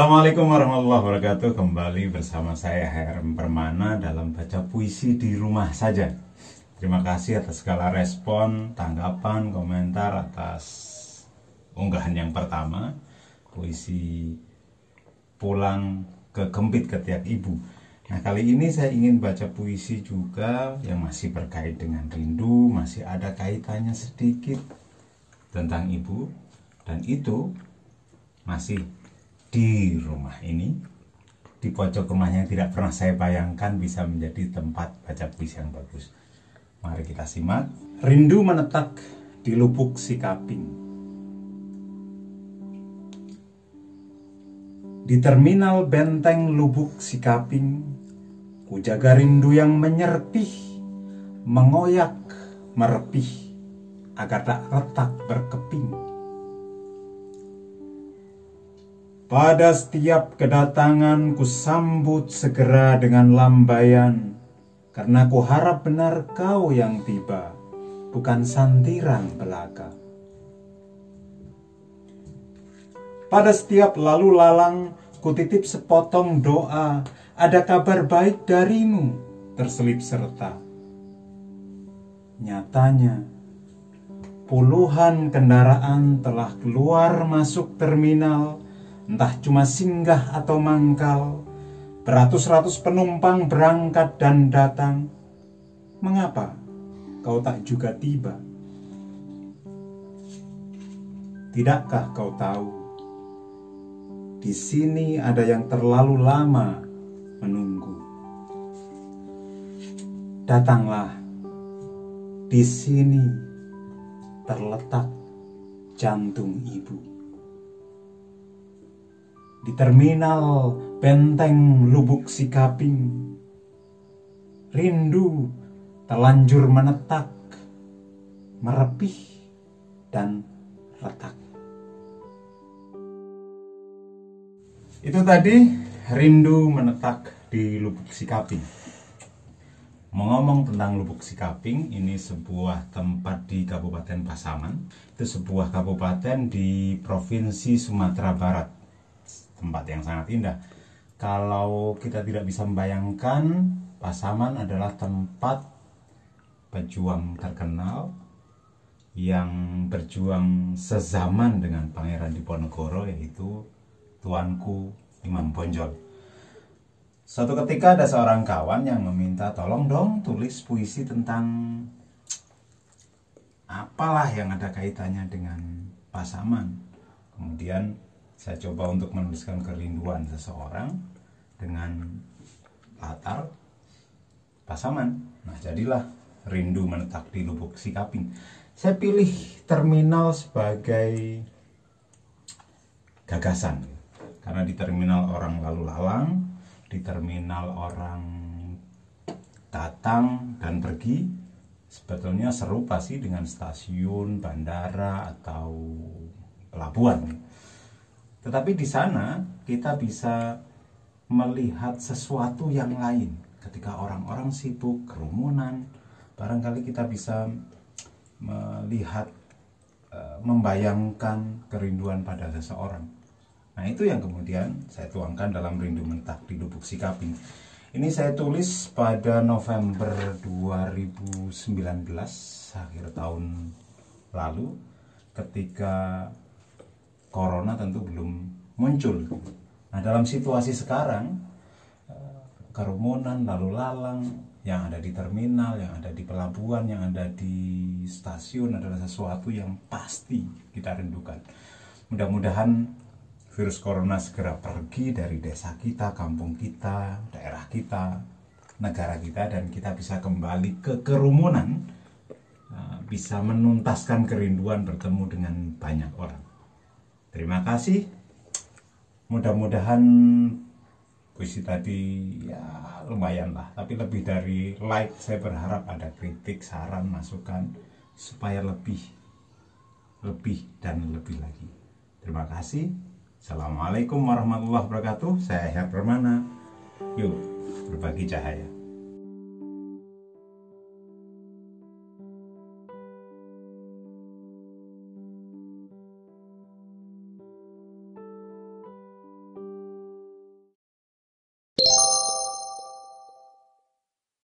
warahmatullahi wabarakatuh. Kembali bersama saya HRM Permana Dalam baca puisi di rumah saja. Terima kasih atas segala respon Tanggapan, komentar Atas unggahan yang pertama Puisi Pulang ke Kempit Ketiak Ibu. Nah kali ini saya ingin baca puisi juga Yang masih berkait dengan rindu Masih ada kaitannya sedikit Tentang ibu Dan itu masih di rumah ini di pojok rumahnya yang tidak pernah saya bayangkan bisa menjadi tempat baca puisi yang bagus. Mari kita simak. Rindu menetak di lubuk Sikaping. Di terminal benteng lubuk Sikaping, ku jaga rindu yang menyerpih, mengoyak, merepih, agar tak retak berkeping Pada setiap kedatangan ku sambut segera dengan lambaian Karena ku harap benar kau yang tiba Bukan santiran belaka. Pada setiap lalu lalang ku titip sepotong doa Ada kabar baik darimu terselip serta. Nyatanya puluhan kendaraan telah keluar masuk terminal entah cuma singgah atau mangkal, beratus-ratus penumpang berangkat dan datang. Mengapa kau tak juga tiba? Tidakkah kau tahu? Di sini ada yang terlalu lama menunggu. Datanglah, di sini terletak jantung ibu di terminal benteng Lubuk Sikaping. Rindu telanjur menetak, merepih, dan retak. Itu tadi rindu menetak di Lubuk Sikaping. Mengomong tentang Lubuk Sikaping, ini sebuah tempat di Kabupaten Pasaman. Itu sebuah kabupaten di Provinsi Sumatera Barat tempat yang sangat indah. Kalau kita tidak bisa membayangkan, Pasaman adalah tempat pejuang terkenal yang berjuang sezaman dengan Pangeran Diponegoro yaitu Tuanku Imam Bonjol. Suatu ketika ada seorang kawan yang meminta tolong dong tulis puisi tentang apalah yang ada kaitannya dengan Pasaman. Kemudian saya coba untuk menuliskan kerinduan seseorang dengan latar pasaman. Nah, jadilah rindu menetap di lubuk sikaping. Saya pilih terminal sebagai gagasan. Karena di terminal orang lalu lalang, di terminal orang datang dan pergi, sebetulnya serupa sih dengan stasiun, bandara, atau pelabuhan tetapi di sana kita bisa melihat sesuatu yang lain. Ketika orang-orang sibuk, kerumunan, barangkali kita bisa melihat, e, membayangkan kerinduan pada seseorang. Nah itu yang kemudian saya tuangkan dalam Rindu Mentak di Lubuk Sikaping. Ini saya tulis pada November 2019, akhir tahun lalu, ketika corona tentu belum muncul. Nah, dalam situasi sekarang eh, kerumunan lalu lalang yang ada di terminal, yang ada di pelabuhan, yang ada di stasiun adalah sesuatu yang pasti kita rindukan. Mudah-mudahan virus corona segera pergi dari desa kita, kampung kita, daerah kita, negara kita dan kita bisa kembali ke kerumunan eh, bisa menuntaskan kerinduan bertemu dengan banyak orang. Terima kasih. Mudah-mudahan puisi tadi ya lumayan lah. Tapi lebih dari like, saya berharap ada kritik, saran, masukan supaya lebih, lebih dan lebih lagi. Terima kasih. Assalamualaikum warahmatullahi wabarakatuh. Saya Her Permana. Yuk, berbagi cahaya.